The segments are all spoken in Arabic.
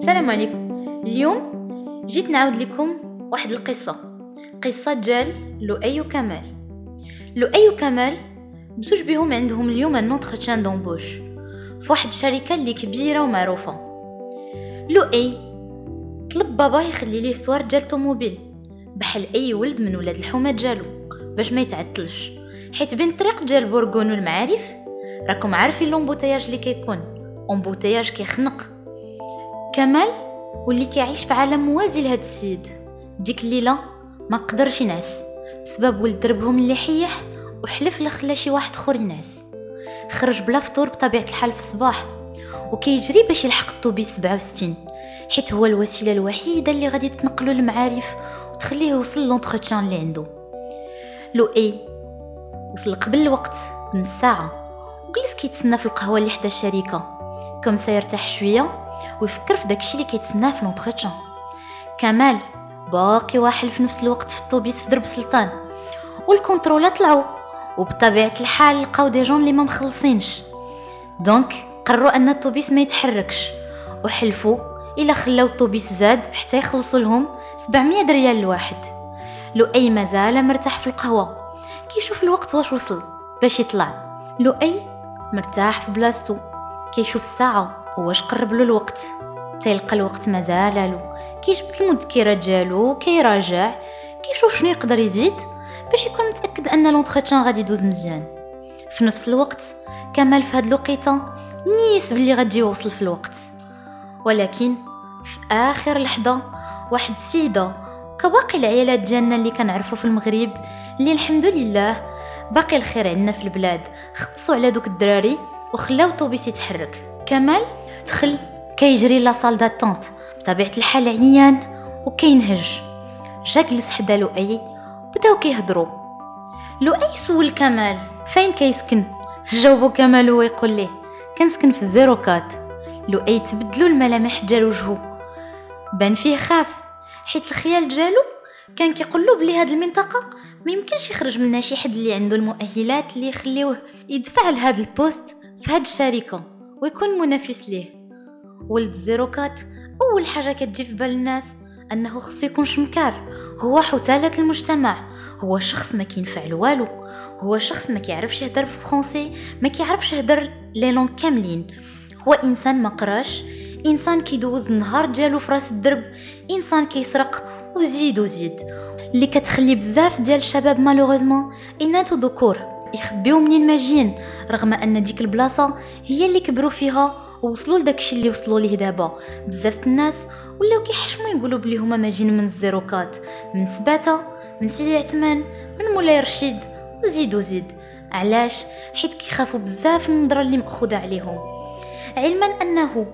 السلام عليكم. اليوم جيت نعاود لكم واحد القصة. قصة ديال لؤي وكمال لؤي وكمال بزوج بهم عندهم اليوم un entretien d'embauche في واحد الشركة اللي كبيرة ومعروفة. لؤي طلب باباه يخلي ليه سوارت ديال طوموبيل بحال أي ولد من ولاد الحومه ديالو باش ما يتعطلش. حيت بين الطريق ديال بورغون والمعارف راكم عارفين l'embouteillage اللي كيكون. embouteillage كيخنق. كمال واللي كيعيش في عالم موازي لهاد السيد. ديك الليلة ما قدرش ينعس بسبب ولد دربهم اللي حيح وحلف لا خلا شي واحد اخر ينعس. خرج بلا فطور بطبيعة الحال في الصباح وكيجري باش يلحق الطوبيس 67 حيت هو الوسيلة الوحيدة اللي غادي تنقلو المعارف وتخليه يوصل l'entretien اللي عنده لؤي وصل قبل الوقت بنص ساعه وجلس كيتسنى في القهوة اللي حدا الشركة كم سيرتاح شوية. ويفكر في داكشي اللي كيتسناه في l'entretien كمال باقي واحد في نفس الوقت في الطوبيس في درب سلطان. وال contrôle طلعوا وبطبيعة الحال لقاو des gens اللي ما مخلصينش. donc قرروا أن الطوبيس ما يتحركش. وحلفوا إلا خلاو الطوبيس زاد حتى يخلصوا لهم 700 ريال الواحد لؤي مازال مرتاح في القهوة. كيشوف الوقت واش وصل باش يطلع. لؤي مرتاح في بلاصتو. كيشوف الساعة. واش قرب له الوقت. تيلقى الوقت مازال كيجبد المذكرات ديالو كيراجع كيشوف شنو يقدر يزيد باش يكون متأكد أن l'entretien غادي يدوز مزيان. في نفس الوقت كمال في هاد الوقيتة نيس بلي غادي يوصل في الوقت. ولكن في آخر لحظة واحد السيدة كباقي العيالات ديالنا اللي كنعرفو في المغرب اللي الحمد لله باقي الخير عندنا في البلاد خلصوا على دوك الدراري وخلاو الطوبيس يتحرك. كمال دخل كيجري la salle d'attente بطبيعة الحال عيان وكينهج. جا جلس حدا لؤي بداو كيهضروا لؤي سول كمال فين كيسكن؟ جاوبو كمال ويقول ليه كنسكن في ال zéro quatre. لؤي تبدلوا الملامح ديال وجهه بان فيه خاف حيت الخيال ديالو كان كيقول له بلي هاد المنطقة ما يمكنش يخرج منها شي حد اللي عنده المؤهلات اللي يخليوه يدفع لهاد ال poste في هاد الشركة. ويكون منافس ليه. ولد zéro quatre أول حاجة كتجي في بال الناس أنه خصو يكون شمكار. هو حثالة المجتمع. هو شخص ما كينفع والو هو شخص ما كيعرفش يهدر بالفرنسي ما كيعرفش يهدر لي لون كاملين. هو إنسان ما قراش إنسان كيدوز النهار ديالو في راس الدرب إنسان كيسرق وزيد وزيد. اللي كتخلي بزاف ديال الشباب malheureusement إناث وذكور. يخبيو منين ما جين رغم أن ديك البلاصة هي اللي كبروا فيها ووصلوا لداكشي اللي وصلوا ليه دابا. بزاف الناس ولاو كيحشموا يقولوا بلي هما ماجين من ال zéro quatre. من سباتة من سيدي عثمان من مولاي رشيد وزيد وزيد. علاش؟ حيت كيخافوا بزاف النظرة اللي مأخوذة عليهم. علما أنه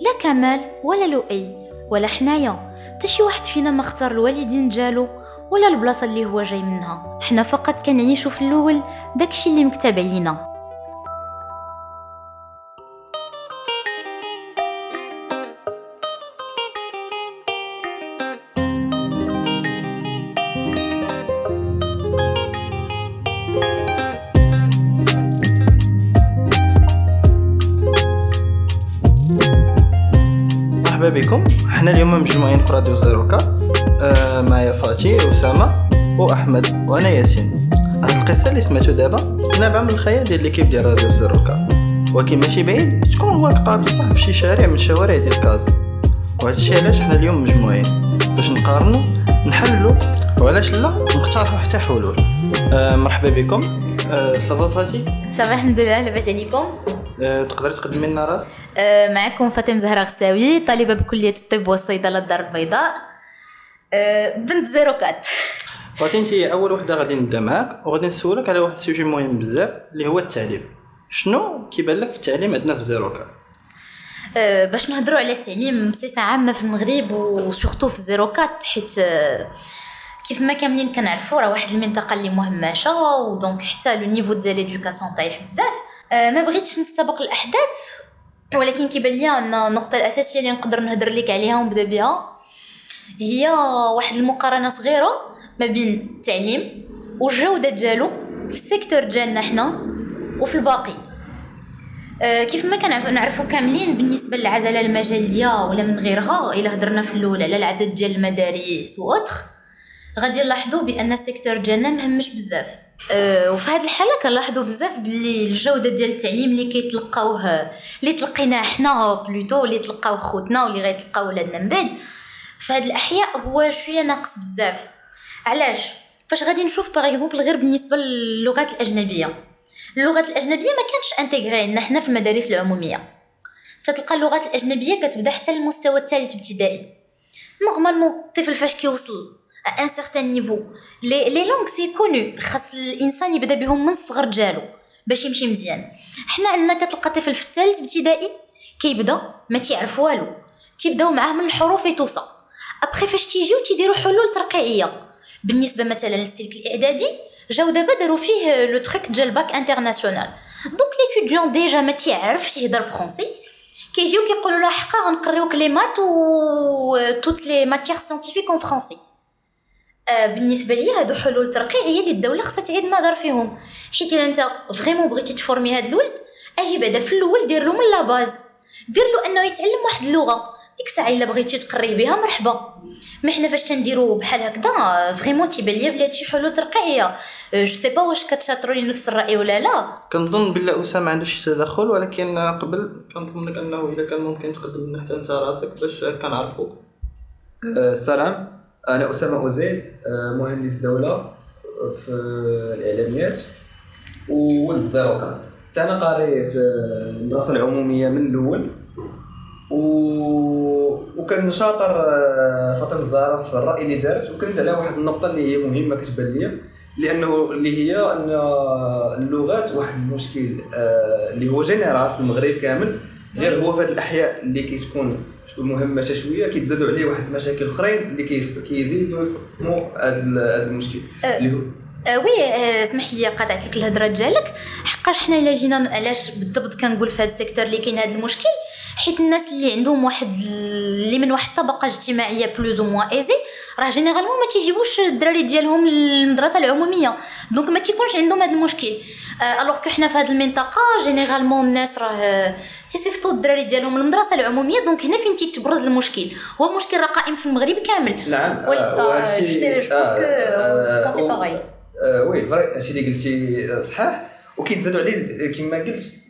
لا كمال ولا لؤي ولا حنايا. حتى شي واحد فينا ما اختار الوالدين ديالو ولا البلاصة اللي هو جاي منها. حنا فقط كنعيشوا في الأول داكشي اللي مكتب علينا مرحبا بكم. حنا اليوم مجموعين في راديو zéro quatre معايا فاتي واسامه وأحمد وأنا ياسين. هاد القصة اللي سمعتو دابا. نابعه من الخيال ديال l'équipe ديال راديو zéro quatre ولكن ماشي بعيد تكون واقعه بصح في شي شارع من الشوارع ديال كازا. وهذا الشيء علاش حنا اليوم مجموعين؟ باش نقارنوا نحللوا وعلاش لا نقترحوا حتى حلول. آه مرحبا بكم. آه ça va فاتي. ça va الحمد لله لاباس عليكم؟ آه تقدري تقدمي لنا راسك أه معكم فاطمة زهره غساوي طالبة بكلية الطب والصيدلة الدار البيضاء. بنت zéro quatre. فاتي انت أول وحدة غادي نبدا معاك وغادي نسولك على واحد ال sujet مهم بزاف اللي هو التعليم. شنو كيبان لك في التعليم عندنا في zéro quatre أه باش نهضروا على التعليم بصفة عامة في المغرب و surtout في ال zéro quatre حيت أه كيف ما كاملين كنعرفوا راه واحد المنطقة اللي مهمشه و donc حتى le niveau ديال l'éducation طايح بزاف. أه ما بغيتش نستبق الأحداث ولكن كيبان لي أن النقطة الأساسية اللي نقدر نهضر لك عليها ونبدأ بها هي واحد المقارنة صغيرة ما بين التعليم والجودة ديالو في ال secteur ديالنا حنا وفي الباقي. آه، كيف ما كنعرفوا نعرفوا كاملين بالنسبة للعدالة المجالية ولا من غيرها إلا هضرنا في الأول على العدد ديال المدارس و autres غادي نلاحظوا بأن ال secteur ديالنا مهمش بزاف. أه وفي هذه الحالة كنلاحظوا بزاف باللي الجودة ديال التعليم اللي كيتلقاوه اللي تلقيناه حنا plutôt اللي تلقاو خوتنا واللي غيتلقاو ولادنا من بعد هذه الأحياء هو شوية ناقص بزاف. علاش؟ فاش غادي نشوف par exemple غير بالنسبة للغات الأجنبية. اللغات الأجنبية ما كانش intégrée حنا في المدارس العمومية. تتلقى اللغات الأجنبية كتبدا حتى المستوى الثالث ابتدائي. normalement الطفل فاش كيوصل un certain niveau les les langues c'est qu'on خاص الإنسان يبدا بهم من الصغر ديالو باش يمشي مزيان. حنا عندنا كتلقى طفل في الثالث ابتدائي كيبدا ما تيعرف والو. تيبداو معاه من الحروف يتوصى ابخي فاش تيجيو تيديروا حلول ترقيعيه بالنسبة مثلا للسلك الاعدادي جاو دابا داروا فيه le truc ديال ال bac international donc l'étudiant déjà ما تيعرفش يهضر فرونسي كيجيو كيقولوا له حقا غنقريوك les maths et toutes les matières scientifiques en français بالنسبة لي هادو حلول ترقيعيه اللي الدولة خصها تعيد النظر فيهم حيت الا انت vraiment بغيتي تفورمي هاد الولد أجي بعدا في الأول دير له من la base دير له انه يتعلم واحد اللغة ديك الساعة إلا بغيتي تقريه بها مرحبا. mais حنا فاش تنديرو بحال هكذا vraiment تيبان ليا بلي هادشي حلول ترقيعيه je sais pas واش كتشاطروا لي نفس الرأي ولا لا. كنظن بلا أسامة عنده شي تدخل ولكن قبل كنظن لك انه إلا كان ممكن تقدم لنا حتى أنت راسك باش كنعرفوا السلام أنا أسامة أوزيل مهندس دولة في الإعلاميات. وولد الزيروكات أنا قاري في المدرسة العمومية من الأول. و... وكان شاطر فاطمة الزهراء في الرأي اللي دارت وكنت على واحد النقطة اللي هي مهمة كتبان لي لأنه اللي هي أن اللغات واحد المشكل اللي هو général في المغرب كامل غير هو في هذه الأحياء اللي كتكون مهمة شوية كيتزادوا عليه واحد المشاكل أخرين اللي كيزيدوا يفهموا هذا المشكل. اللي هو أه oui اسمح لي قطعت لك الهضرة ديالك. حقاش حنا الا جينا علاش بالضبط كنقول في هذا السيكتور اللي كاين هذا المشكل؟ حيت الناس اللي عندهم واحد اللي من واحد الطبقة اجتماعية plus ou moins aisée راه généralement ما تيجيبوش الدراري ديالهم للمدرسة العمومية. donc ما تيكونش عندهم هذا المشكل. alors que حنا في هذه المنطقة généralement الناس راه تيصيفطوا الدراري ديالهم للمدرسة العمومية. donc هنا فين تيتبرز المشكل؟ هو مشكل راه قائم في المغرب كامل. نعم. je sais je pense que c'est باغي oui vrai هادشي اللي قلتي صحاح وكيتزادوا عليه كما قلت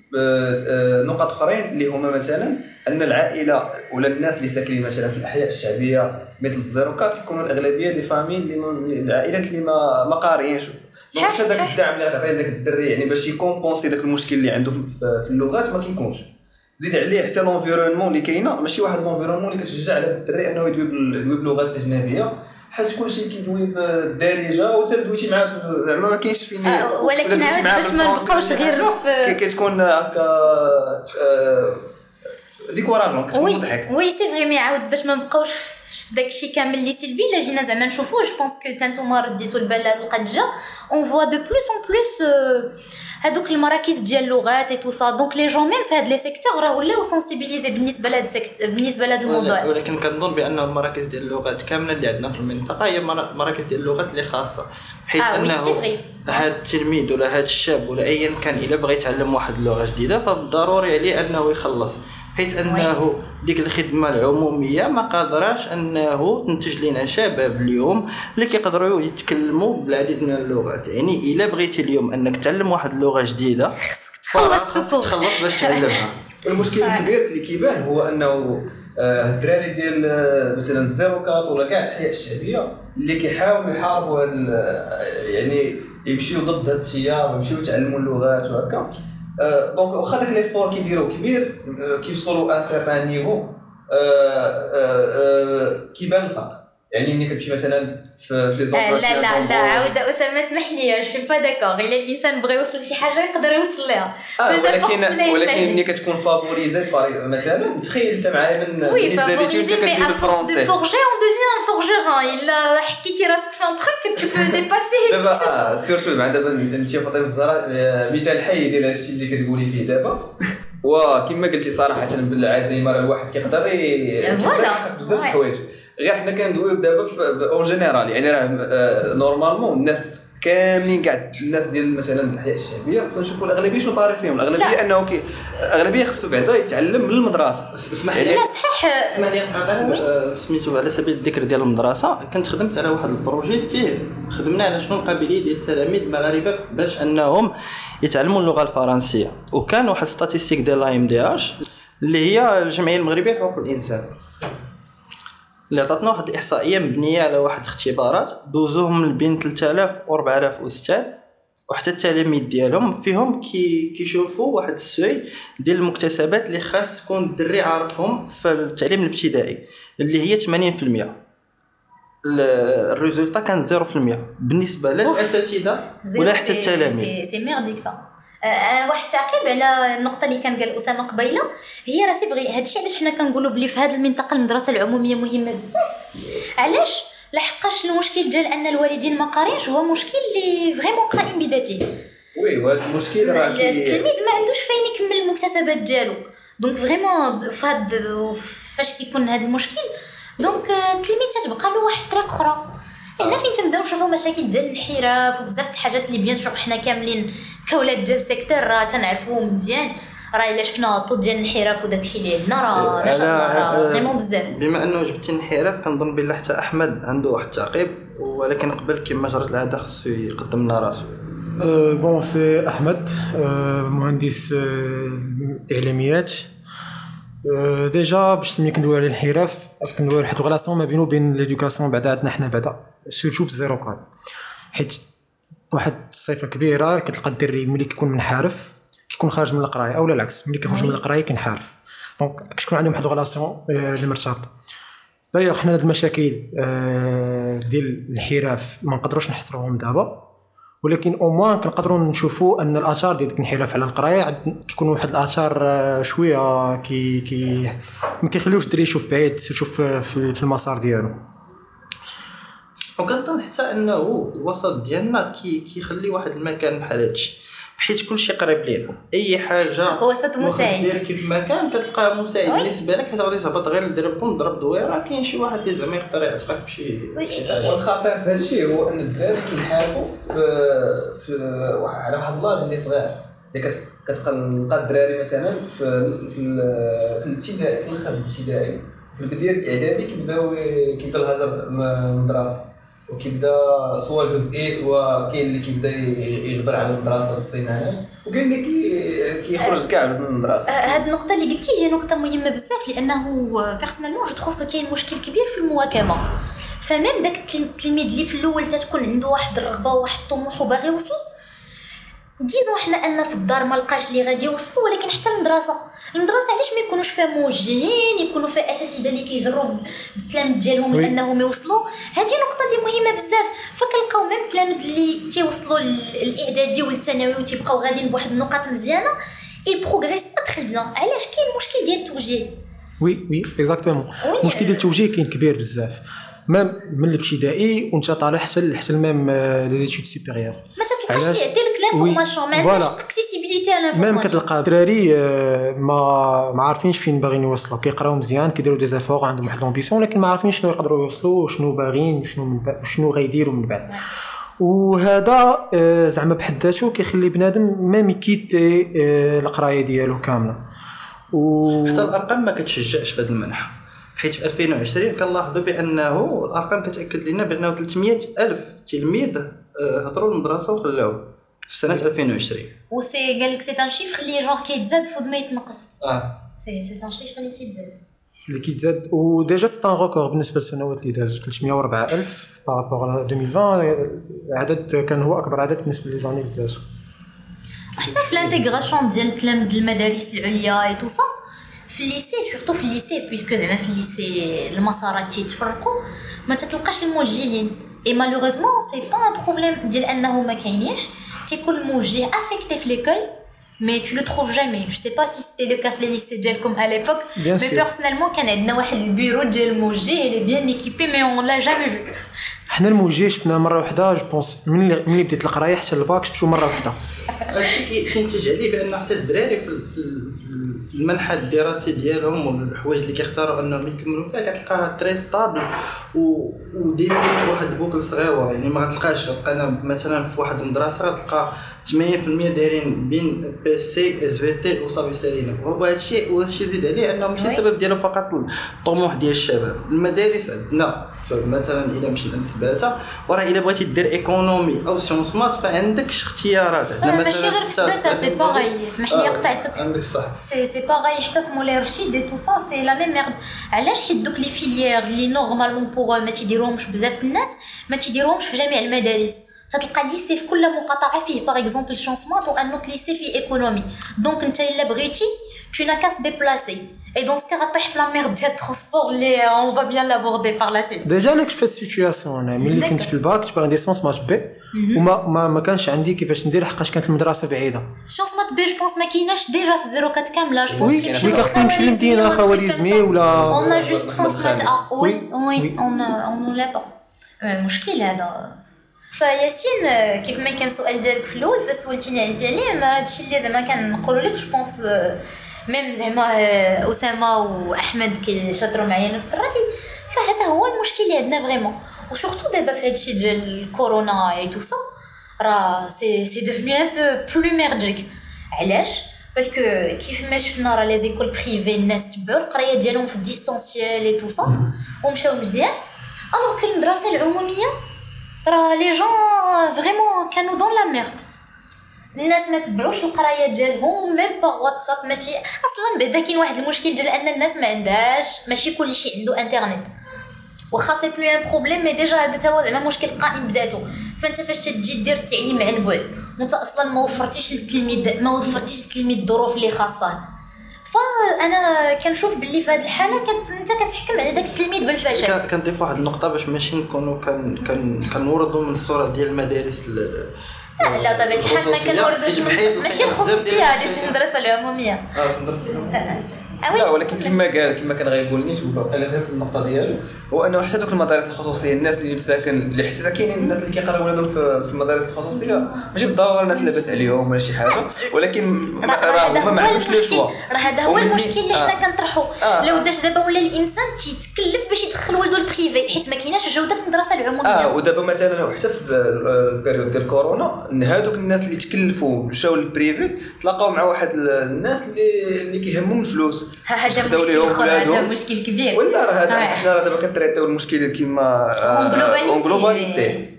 نقط أخرين اللي هما مثلا أن العائلة ولا الناس اللي ساكنين مثلا في الأحياء الشعبية مثل الزيروكات كيكونوا الأغلبية des familles اللي العائلات اللي ما ما قاريينش. صحيح هذاك الدعم اللي غتعطيه ذاك الدري يعني باش يكومبونسي ذاك المشكل اللي عنده في اللغات ما كيكونش. زيد عليه حتى l'environnement اللي كاينة ماشي واحد l'environnement اللي كتشجع على الدري أنه يدوي باللغات الاجنبيه حيت كلشي كيدوي بالدارجه وانت دويتي معاه ما كاينش فين ولكن عاود باش ما نبقاوش غير في كتكون هكا décourageant كتكون مضحك. oui c'est vrai mais عاود باش ما نبقاوش في داكشي كامل اللي سلبي الا جينا زعما نشوفوه. je pense que تانتوما رديتو البال لهاد القضية on voit de plus en plus هادوك المراكز ديال اللغات et tout ça donc les gens même في هاد les secteurs راه ولاو sensibilisés بالنسبة لهاد بالنسبة لهاد الموضوع. ولكن كنظن بأن المراكز ديال اللغات كاملة اللي عندنا في المنطقة هي مراكز ديال اللغات اللي خاصة. حيت آه أنه هاد التلميذ ولا هاد الشاب ولا ايا كان إلا بغى يتعلم واحد اللغة جديدة فبالضروري عليه أنه يخلص. حيث أنه ديك الخدمة العمومية ما قادراش أنه تنتج لنا شباب اليوم اللي كيقدروا يتكلموا بالعديد من اللغات. يعني إلا بغيتي اليوم أنك تعلم واحد اللغة جديدة تخلص تخلص باش تعلمها. المشكل الكبير اللي كيبان هو أنه الدراري ديال مثلا الزيروكات ولا كاع الأحياء الشعبية اللي كيحاولوا يحاربوا يعني يمشيو ضد هذا التيار ويمشيو يتعلموا اللغات وهكا. donc واخا داك l'effort كيديروا كبير كيوصلوا un certain niveau كيبان الفرق يعني ملي كتمشي مثلا في لي لا لا لا عاود أسامة اسمح لي je pas d'accord إلا الإنسان بغى يوصل لشي حاجة يقدر يوصل لها. آه ولكن ولكن ملي كتكون favorisé مثلا تخيل أنت معايا من oui favorisé mais à force de forger on devient un forgeron الا حكيتي راسك في un truc tu peux dépasser دابا surtout مع دابا أنت فاطمه الزهراء مثال حي ديال هادشي اللي كتقولي فيه دابا. وكما قلتي صراحة بالعزيمة راه الواحد كيقدر بزاف الحوايج. غير حنا كندويو دابا en général يعني راه normalement الناس كاملين كاع الناس ديال مثلا الاحياء الشعبية خصنا نشوفوا الأغلبية شنو طاري فيهم. الأغلبية لا. أنه كي الأغلبية خصو بعدا يتعلم من المدرسة. اسمح لي. لا صحيح. اسمح لي. آه، سميتو على سبيل الذكر ديال المدرسة كنت خدمت على واحد ال projet فيه. خدمنا على شنو القابلية ديال التلاميذ المغاربة باش أنهم يتعلموا اللغة الفرنسية. وكان واحد statistique ديال l'INDH اللي هي الجمعية المغربية لحقوق الإنسان. اللي عطاتنا واحد الإحصائية مبنية على واحد الاختبارات. دوزوهم من بين 3000 و 4000 أستاذ وحتى التلاميذ ديالهم فيهم كي كيشوفوا واحد ال seuil ديال المكتسبات اللي خاص تكون الدري عارفهم في التعليم الابتدائي اللي هي 80% ال- ال résultat كان 0% بالنسبة لا zéro ولا حتى التلاميذ. c'est merdique ça. واحد التعقيب على النقطة اللي كان قال أسامة قبيلة. هي راه c'est vrai هادشي علاش حنا كنقولوا بلي في هذه المنطقة المدرسة العمومية مهمة بزاف. علاش؟ لحقاش المشكل ديال أن الوالدين ما قارينش هو مشكل اللي vraiment قائم بذاته. oui وهذا المشكل راه التلميذ ما عندوش فين يكمل المكتسبات ديالو. donc vraiment فهاد فاش كيكون هذا المشكل donc آه، التلميذ تتبقى له واحد الطريق أخرى. هنا فين تنبداو نشوفوا مشاكل ديال الانحراف وبزاف د الحاجات اللي bien sûr حنا كاملين كولاد ديال ال secteur راه تنعرفوه مزيان. راه إلا شفنا ال taux ديال الانحراف وداكشي اللي عندنا راه ما شاء الله راه vraiment بزاف. بما أنه جبتي الانحراف كنظن بلا حتى أحمد عنده واحد التعقيب ولكن قبل كما جرت العاده خصو يقدم لنا راسو أه، bon c'est أحمد أه، مهندس أه، إعلاميات. أه، déjà باش ملي كندويو على الانحراف كندويو على واحد ال relation ما بينو وبين l'éducation بعدا عندنا حنا بعدا. surtout في zéro quatre حيت واحد الصفه كبيرة كتلقى الدري ملي كيكون منحرف كيكون خارج من القراية أو العكس ملي كيخرج من القراية كينحرف. donc كتكون عندهم واحد ال relation أه، اللي مرتبطه دايوغ حنا هاد المشاكل أه، ديال الانحراف ما نقدروش نحصروهم دابا ولكن au moins كنقدروا نشوفوا أن الآثار ديال الانحراف على القراية كيكون واحد الآثار آه، شوية كي كي ما كيخليوش الدري يشوف بعيد يشوف آه، في في المسار ديالو. وكنظن حتى أنه الوسط ديالنا كي كيخلي واحد المكان بحال هادشي. حيت كلشي قريب لينا أي حاجة وسط مساعد. دير كيف ما كان كتلقاه مساعد. بالنسبة لك حيت غادي تهبط غير ضرب بوم ضرب دويرة كاين شي واحد اللي زعما يقدر يعتقك بشي والخطير في هذا الشيء هو أن الدراري كينحرفوا في في واحد على واحد اللاج اللي صغير. اللي كت- كتلقى الدراري مثلا في في في الابتدائي في الخد الابتدائي في البداية الإعدادي كيبداو كيبدا الهجر من المدرسة وكيبدا سواء جزئي سواء كاين اللي كيبدا يغبر على المدرسة السيمانات وكاين اللي كي- كيخرج كاع من المدرسة. هاد النقطة اللي قلتي هي نقطة مهمة بزاف لأنه personnellement je trouve كاين مشكل كبير في المواكبة ف même داك التل- التلميذ اللي في الأول تتكون عنده واحد الرغبة وواحد الطموح وباغي يوصل disons حنا أن في الدار ما لقاش اللي غادي يوصلوا ولكن حتى المدرسة. المدرسة علاش ما يكونوش فيها موجهين يكونوا فيها أساتذة اللي كيجروا بالتلاميذ ديالهم oui. لانهم يوصلوا؟ هذه نقطة اللي مهمة بزاف. فكنلقاو même التلاميذ اللي تيوصلوا لل- الإعدادي والثانوي وتيبقاو غاديين بواحد النقاط مزيانة il progresse pas très bien. علاش؟ كاين مشكل ديال التوجيه. oui oui exactement. المشكل ديال التوجيه كاين كبير بزاف. même من الابتدائي وانت طالع حتى حتى même les études supérieures ما؟ اللي يعطي لك l'information mais voilà. accessibilité على même l'information كتلقى دراري آه، ما ما عارفينش فين باغيين يوصلوا كيقراو مزيان كيديروا des efforts عندهم واحد l'ambition ولكن ما عارفين شنو يقدروا يوصلوا وشنو باغيين وشنو من بعد- وشنو غيديروا من بعد وهذا زعما بحد ذاته كيخلي بنادم ما ي quitter آه، القرايه ديالو كامله و حتى الارقام ما كتشجعش في هذا المنحى حيت في 2020 كنلاحظوا بانه الارقام كتاكد لنا بانه 300 الف تلميذ هضروا المدرسة وخلاوه في سنة 2020 aussi قال لك c'est un chiffre اللي جونغ كيتزاد فوق ما يتنقص آه c'est c'est un chiffre اللي كيتزاد اللي كيتزاد و déjà c'est un record بالنسبة للسنوات اللي دازو 304 ألف par rapport على 2020 العدد كان هو أكبر عدد بالنسبة les années اللي دازو حتى في l'intégration ديال التلاميذ المدارس العليا et tout ça في ال lycée surtout في ال lycée puisque زعما في ال lycée المسارات تيتفرقوا ما تتلقاش الموجهين. et malheureusement c'est pas un problème ديال أنه ما كاينينش. تيكون الموجه affecté في l'école mais tu le trouves jamais je sais pas si c'était le cas في lycée ديالكم à l'époque Bien mais sûr. personnellement كان عندنا واحد البيرو ديال الموجه اللي bien équipé mais on l'a jamais vu حنا الموجه شفناه مره واحدة je pense من اللي من اللي بديت القرايه حتى الباك شفتو مره واحدة هادشي كي- كينتج عليه بأن حتى الدراري في ال- في ال- في ال- في المنحى الدراسي ديالهم والحوايج اللي كيختاروا أنهم يكملوا فيها كتلقاها très stable وديما في واحد ال boucle صغيره يعني ما غتلقاش. غتلقى مثلا في واحد المدرسة غتلقى 8% دايرين بين PC SVT وصافي سالينا وهذا الشيء وهذا الشيء زيد عليه أنه ماشي. السبب ديالو فقط الطموح ديال الشباب. المدارس عندنا. مثلا إلا مشينا لسباته وراه إلا بغيتي دير économie ou sciences maths فعندكش اختيارات. عندنا ماشي غير في سباته c'est pareil اسمح لي قطعتك عندك صح سي سي باغي حتى في مولاي رشيد tout ça c'est la même merde علاش حيت دوك les filières اللي normalement pour ما تيديروهمش بزاف الناس ما تيديروهمش في جميع المدارس تتلقى lycée في كل مقاطعه فيه par exemple sciences maths و un autre lycée فيه économie donc انت الا بغيتي tu n'as qu'à se déplacer. Et dans ce cas غطيح في la merde ديال ال transport اللي on va bien l'aborder par la suite déjà أنا كنت في هاد ال situation أنا ملي كنت في الباك كنت باغي ندير sciences maths B وما ما, ما كانش عندي كيفاش ندير حقاش كانت المدرسة بعيده sciences maths B je pense ما كايناش déjà في ال zéro quatre كامله je pense oui oui كنخصني نمشي للمدينه خوارزمي ولا On a juste sens محمد mat خامس. ah, oui, oui, Oui. on a on nous l'a pas. المشكل هذا فياسين آه، كيف ما كان سؤال ديالك في الأول فسولتيني على التعليم هادشي اللي زعما كنقولوا لك جو بونس ميم زعما آه، أسامة وأحمد كيشاطروا معايا نفس الرأي فهذا هو المشكل اللي عندنا فريمون. وسورتو دابا في هادشي ديال الكورونا اي تو سا راه سي سي ديفني ان بون بلو ميرديك علاش؟ parce que كيف ما شفنا راه les écoles privées الناس تبعوا القراية ديالهم في ال distanciel et tout ça ومشاو مزيان. alors que المدرسة العمومية راه les jeunes vraiment كانوا dans la merde الناس ما تبعوش القراية ديالهم même pas واتساب ماشي أصلا بعدا كاين واحد المشكل ديال أن الناس ما عندهاش ماشي كلشي عنده إنترنت. واخا c'est plus un problème mais déjà هذا تا هو زعما مشكل قائم بداتو فأنت فاش تجي دير التعليم عن بعد وأنت أصلا ما وفرتيش للتلميذ ما وفرتيش للتلميذ الظروف اللي خاصة. فأنا كنشوف باللي في هذه الحالة كت... أنت كتحكم على داك التلميذ بالفشل. كان- كنضيف واحد النقطة باش ماشي نكونوا كان كان كنوردوا من الصورة ديال المدارس ل- لا لا طبيعة الحال ما الخصوصية. كنوردوش ماشي الخصوصية هذه الأشياء. سي آه. آه. لا ولكن كما قال كما كان غيقول نيت أنا فهمت النقطة ديالو هو أنه حتى دوك المدارس الخصوصية الناس اللي مساكن اللي حتى كاينين الناس اللي كيقراو ولادهم في المدارس الخصوصية ماشي بالضرورة الناس لاباس عليهم ولا شي حاجة ولكن ما- راه هما ما عندهمش لو المشكل شوا راه هذا هو المشكل اللي آه. حنا كنطرحوا آه. لو داش دابا ولا الإنسان تيتكلف باش يدخل ولده البريفي حيت ما كايناش جودة في المدرسة آه العموميه ودابا مثلا حتى في ال période ديال كورونا هادوك الناس اللي تكلفوا مشاو للبريفي تلاقاو مع واحد ال- الناس اللي اللي كيهمهم الفلوس هذا مشكل آخر هذا. مشكل كبير. ولا راه هذا آه. حنا راه دابا كن traiter يو المشكل كيما en globalité. en globalité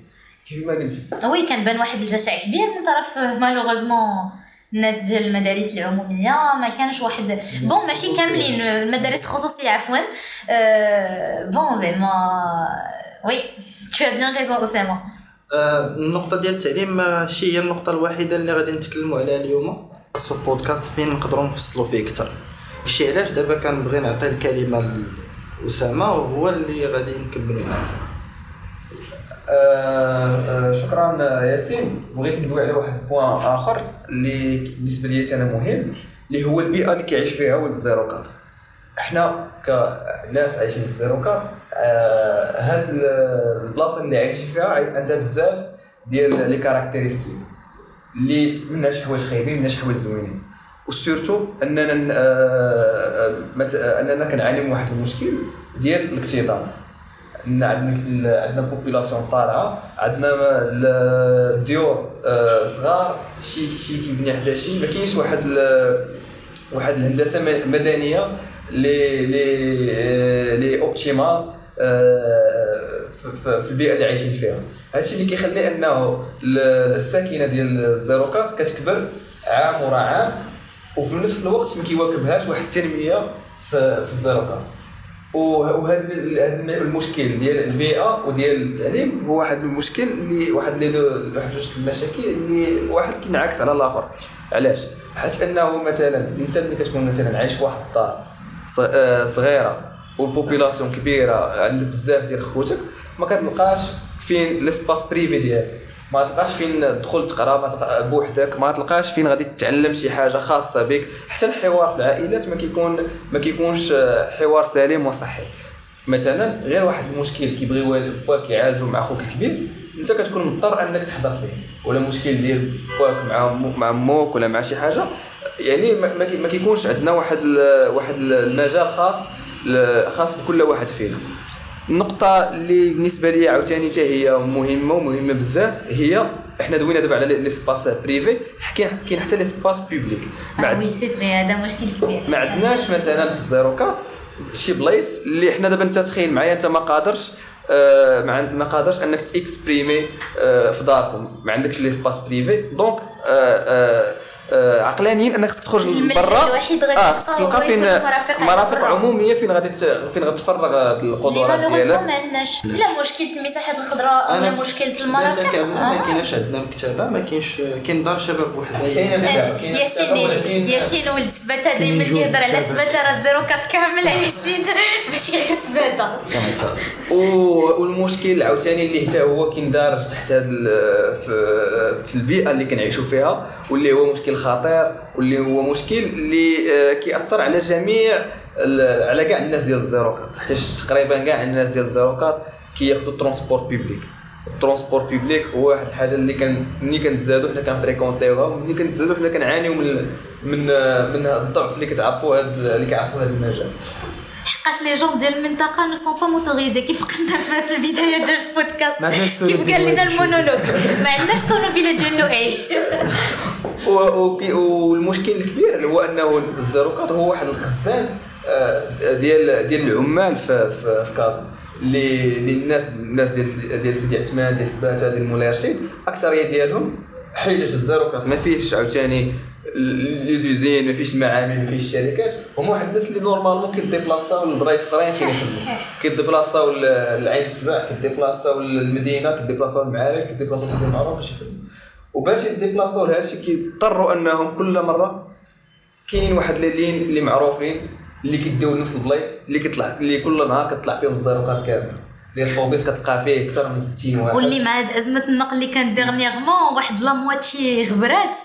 كيف ما قلت oui كان بان واحد الجشع كبير من طرف malheureusement الناس ديال المدارس العمومية. ما كانش واحد bon ماشي كاملين. المدارس الخصوصية عفوا. أه bon زعما. oui tu as bien raison اسامه آه، النقطة ديال التعليم ماشي هي النقطة الوحيدة اللي غادي نتكلموا عليها اليوم. خاصو بودكاست فين نقدروا نفصلوا فيه أكثر شي علاش دابا كنبغي نعطي الكلمة لأسامة وهو اللي غادي نكملوا معاه آه، آه، شكرا ياسين. بغيت ندوي على واحد ال point آخر اللي بالنسبة لي أنا مهم اللي هو البيئة اللي كيعيش فيها ولد الزيرو quatre. إحنا كناس عايشين في الزيرو quatre آه، هاد ال- البلاصة اللي عايشين فيها عندها بزاف ديال les caractéristiques اللي منها شي حوايج خايبين منها شي حوايج زوينين. و surtout اننا آه، آه، آه، اننا كنعاني من واحد المشكل ديال الاكتظاظ إن عندنا عندنا population طالعة عندنا ال- الديور صغار شي شي كيبني حدا شي ما كاينش واحد واحد الهندسة مدنية لي لي لي optimale في- البيئة اللي عايشين فيها. هادشي اللي كيخلي انه ال- الساكنة ديال الزيروكات كتكبر عام ورا عام. وفي نفس الوقت ما كيواكبهاش واحد التنمية في الزيروكات وهذا المشكل ديال البيئة وديال التعليم هو واحد المشكل اللي واحد دو- واحد جوج المشاكل اللي واحد كينعكس على الآخر. علاش؟ حيت أنه مثلا انت ملي كتكون مثلا عايش في واحد الدار آه، صغيرة وال population كبيرة عندك بزاف ديال خوتك ما كتلقاش فين l'espace privé ديالك. ما تلقاش فين تدخل تقرا ما بوحدك. ما تلقاش فين غادي تتعلم شي حاجة خاصة بك. حتى الحوار في العائلات ما كيكون ما كيكونش حوار سليم وصحي. مثلا غير واحد المشكل كيبغي باك يعالجو مع خوك الكبير انت كتكون مضطر انك تحضر فيه. ولا مشكل ديال باك مع مع موك ولا مع شي حاجة. يعني ما, ما كي- ما كيكونش عندنا واحد واحد ال- المجال خاص خاص بكل واحد فينا. النقطة اللي بالنسبة لي عاوتاني حتى هي مهمة ومهمة بزاف هي إحنا دوينا دابا على l'espace privé كاين كاين حتى l'espace public ما آه وي سي فري هذا مشكل كبير. ما عندناش مثلا في الزيرو quatre شي بلايص اللي حنا دابا انت تخيل معايا انت ما قادرش آه ما, قادرش انك ت exprimer آه في داركم. ما عندكش l'espace privé donc آه آه آه عقلانيا انك خصك تخرج لبرا الوحيد غادي آه خصك تلقى فين مرافق برا. عمومية فين غادي فين غتفرغ هاد اللي القدرات ديالك. ما عندناش. لا. مشكلة المساحات الخضراء ولا مشكلة لا المرافق ما آه. كايناش عندنا مكتبه ما كاينش كاين دار شباب وحدة. ياسين ياسين ولد سباتة دائما تيهضر على. سباتة راه zéro quatre كامل ياسين. ماشي غير سباتة. و- والمشكل عاوتاني اللي حتى هو كيندارج تحت هاد ال- في في البيئة اللي كنعيشوا فيها واللي هو مشكل خطير واللي هو مشكل اللي آه، كيأثر على جميع على كاع الناس ديال الزيروكات. حيت تقريبا كاع الناس ديال الزيروكات كياخذوا ال transport public ال transport public هو واحد الحاجة اللي كان ملي كنتزادوا حنا كن fréquenter يوها وملي كنتزادوا حنا كنعانيو من من من هاد الضعف اللي كتعرفوا هاد اللي كيعرفوا هذا المجال. حقاش les jeunes ديال المنطقة ne sont pas motorisés. كيف قلنا في البدايه ديال البودكاست. كيف قال لنا المونولوج. ما عندناش طوموبيله ديال لو اي و- وكي- والمشكل الكبير اللي هو أنه الزيروكات هو واحد الخزان آه، ديال ديال العمال في في, في كازا. اللي الناس الناس ديال ديال سيدي عثمان ديال سباتة ديال مولاي رشيد الاكثريه ديالهم حيجة الزيروكات ما فيهش عاوتاني لي زوزين ما فيش المعامل ما فيش الشركات. هما واحد الناس اللي نورمالمون كيديبلاصاو لبلايص اخرين فين يخدموا كيديبلاصاو لعين السباع كيديبلاصاو للمدينة كيديبلاصاو للمعارف كيديبلاصاو لدي المعروف باش يخدموا وباش يديبلاصاو لهذا الشيء كيضطروا أنهم كل مرة كاين واحد لي لين اللي معروفين اللي كيديو نفس البلايص اللي كيطلع اللي كل نهار كتطلع فيهم ال zéro quatre كامل. اللي الطوبيس كتلقى فيه أكثر من 60 واحد. واللي مع أزمة النقل اللي كانت dernièrement واحد la moitié غبرات.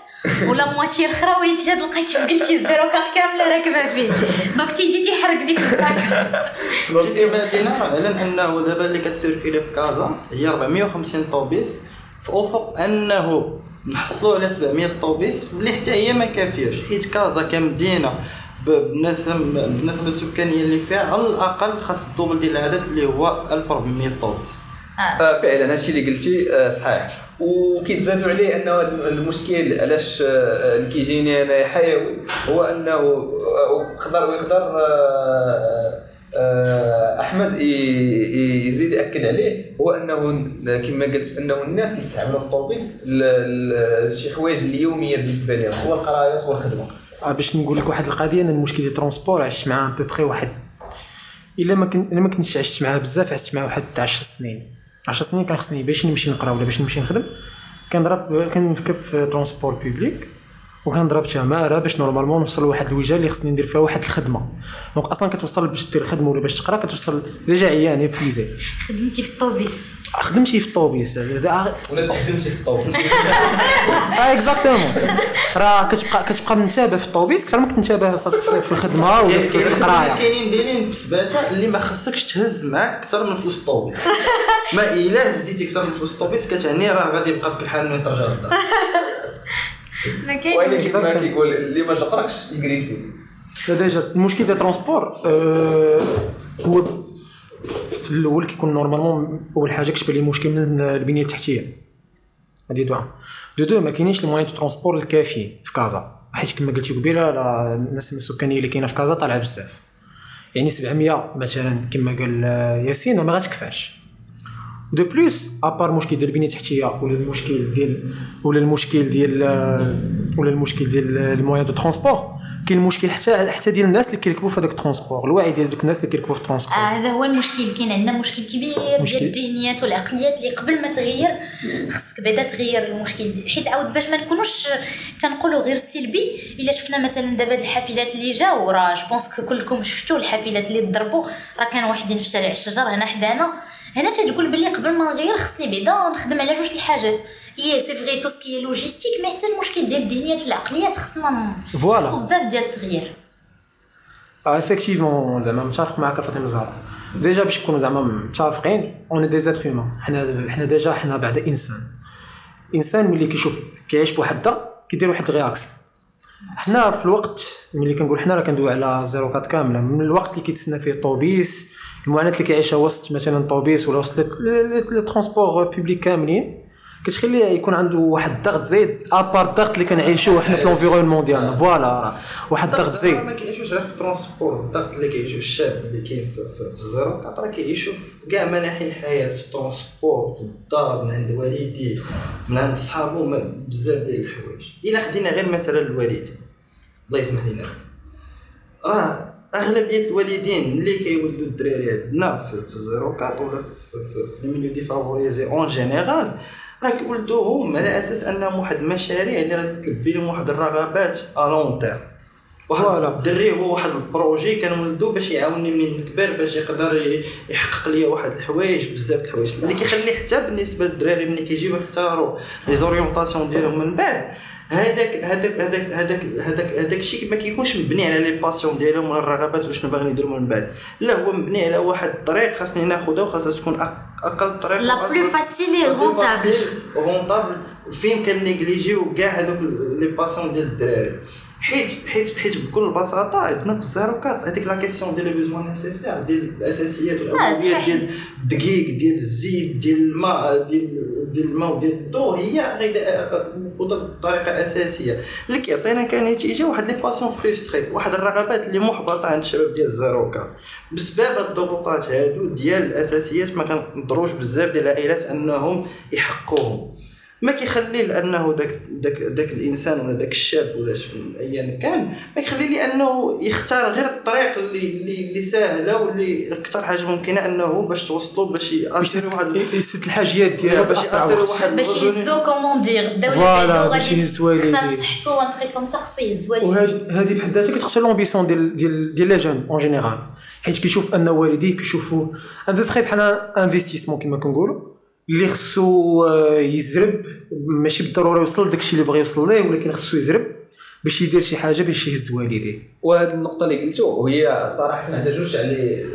و la moitié الاخرى وليتي تلقى كيف قلتي ال zéro quatre كاملة راكبة فيه. donc تيجي تيحرق ديك الطاكه في المدينة اعلن انه دابا اللي كتسيركيلي في كازا هي 450 طوبيس. في أفق أنه نحصلوا على 700 طوبيس اللي حتى هي ما كافياش. حيت كازا كمدينه بالنسبة السكانيه اللي فيها على الأقل خاص ال double ديال العدد اللي هو 1400 طوبيس. آه. فعلا هادشي اللي قلتي آه صحيح. وكيتزادوا عليه أنه هذا المشكل علاش آه اللي كيجيني أنا حيوي هو أنه آه، ويقدر ويقدر آه آه أحمد يزيد يأكد عليه هو أنه كما قلت أنه الناس يستعملوا الطوبيس لشي حوايج اليومية بالنسبة لهم هو القرايات والخدمة. آه، باش نقول لك واحد القضية أنا المشكل ديال الترونسبور عشت معاه بوبخي واحد إلا ما كنت إلا ما كنتش عشت معاه بزاف عشت معاه واحد 10 سنين. 10 سنين كان خصني باش نمشي نقرا ولا باش نمشي نخدم. كنضرب كنركب في transport public وكنضرب تماره باش normalement نوصل لواحد الوجهة اللي خصني ندير فيها واحد الخدمة. donc أصلا كتوصل باش دير خدمة ولا باش تقرا كتوصل déjà عيان blasé خدمتي في الطوبيس. خدمتي في الطوبيس. آه ولا تخدمتي في الطوبيس. exactement راه كتبقى كتبقى منتبه في الطوبيس أكثر ما كنتبه صافي في الخدمة ولا في في القراية. كاينين دايرين في سباته اللي ما خصكش تهز معاك أكثر من فلوس الطوبيس. ما إلا هزيتي أكثر من فلوس الطوبيس كتعني راه غادي يبقى فيك الحال من ترجع للدار. Exactement. كيقول اللي ما جقركش يجريسي لا déjà المشكل ديال ال transport آه، هو في الأول كيكون normalement اول حاجة كتبان لي مشكل من البنيه التحتيه هادي de de de ما كاينينش ال moyens de transport الكافيين في كازا حيت كما قلتي قبيله الناس السكانيه اللي كاينة في كازا طالعه بزاف يعني 700 مثلا كما قال ياسين ما غاتكفاش و de plus à part المشكل ديال البنيه التحتيه ولا المشكل ديال ولا المشكل ديال ولا المشكل ديال ال moyens de transport كاين المشكل حتى حتى ديال الناس اللي كيركبوا في هذاك ال transport الوعي ديال دوك الناس اللي كيركبوا في ال transport آه هذا هو المشكل. كاين عندنا مشكل كبير مشكل. ديال الذهنيات والعقليات اللي قبل ما تغير خصك بعدا تغير المشكل. حيت عاود باش ما نكونوش تنقولوا غير السلبي إلا شفنا مثلا دابا هاد الحافلات اللي جاو راه je pense كلكم شفتوا الحافلات اللي ضربوا. راه كانوا واحدين في شارع الشجر هنا حدانا. هنا تتقول بلي قبل ما نغير خصني بعدا نخدم على جوج الحاجات. et c'est vrai tout ce qui logistique mais حتى المشكل ديال الذهنيات والعقليات خصنا voilà. خصو بزاف ديال التغيير. آه effectivement زعما متفق معك فاطمة الزهراء. déjà باش نكونوا زعما متفقين on est des êtres humains حنا حنا déjà حنا بعدا إنسان. الانسان ملي كيشوف كيعيش في واحد الضغط كيدير واحد réaction حنا في الوقت ملي كنقول حنا راه كندوي على zéro quatre كاملة. من الوقت اللي كيتسنى فيه الطوبيس المعاناة اللي كيعيشها وسط مثلا الطوبيس ولا وسط les transports publics كاملين كتخليه يكون عنده واحد الضغط زايد à part الضغط اللي كنعيشوه حنا في l'environnement ديالنا. voilà واحد الضغط زايد. ما كيعيشوش غير في ال transport الضغط اللي كيعيشو الشاب اللي كاين في, quatre راه كيعيشو في كاع مناحي الحياة في ال transport في الدار من عند والديه من عند صحابو بزاف ديال الحوايج. إلا خدينا غير مثلا الوالدين. الله يسمح لنا. راه اغلبيه الوالدين اللي كيولدوا الدراري عندنا في, في zéro quatre ولا في, في, في ال milieux défavorisés en général راه كيولدوهم على أساس انهم واحد المشاريع اللي غادي تلبي لهم واحد الرغبات à long terme واحد. الدري هو واحد projet كنولدو باش يعاونني منين نكبر باش يقدر يحقق لي واحد الحوايج بزاف د الحوايج. اللي كيخلي حتى بالنسبة للدراري ملي كيجيو يختاروا les orientations ديالهم من بعد هذاك هذاك هذاك هذاك هذاك هذاك الشيء ما كيكونش مبني على les passions ديالهم ولا الرغبات وشنو باغيين يديروا من بعد. لا هو مبني على واحد الطريق خاصني ناخذها وخاصها تكون أقل طريق la plus facile rentable rentable فين كنيجليجيو كاع هذوك les passions ديال الدراري. حيت حيت حيت بكل بساطة عندنا في ال zéro quatre هذيك la question ديال les besoins nécessaires ديال الأساسيات والاولويات. ديال الدقيق ديال الزيت ديال الماء ديال ديال الماء وديال الضوء هي غير المفروضه بطريقة أساسية. اللي كيعطينا كنتيجه واحد les passions frustrées واحد الرغبات اللي محبطة عند الشباب ديال ال zéro quatre بسبب الضغوطات هادو ديال الأساسيات ما كنقدروش بزاف ديال العائلات أنهم يحققوهم ما كيخلي لأنه داك داك داك الإنسان ولا داك الشاب ولا ايا كان ما كيخلي لي انه يختار غير الطريق اللي اللي, اللي ساهلة واللي أكثر حاجة ممكنة أنه باش توصلوا باش باش ياسر واحد يسد الحاجيات ديالو باش ياسر باش يهزو comment dire voilà، باش يهز والديه. صحتو وان تخي comme ça خصو يهز والديه هذه بحد ذاتها كتخسر l'ambition ديال ديال ديال les jeunes en général حيت كيشوف أن والديه كيشوفوا ان بو بخي بحال investissement كما كنقولوا. اللي خصو آه، يزرب ماشي بالضرورة يوصل داكشي اللي بغى يوصل ليه ولكن خصو يزرب باش يدير شي حاجة باش يهز والديه وهذه النقطة اللي قلتو هي صراحة عندها جوج les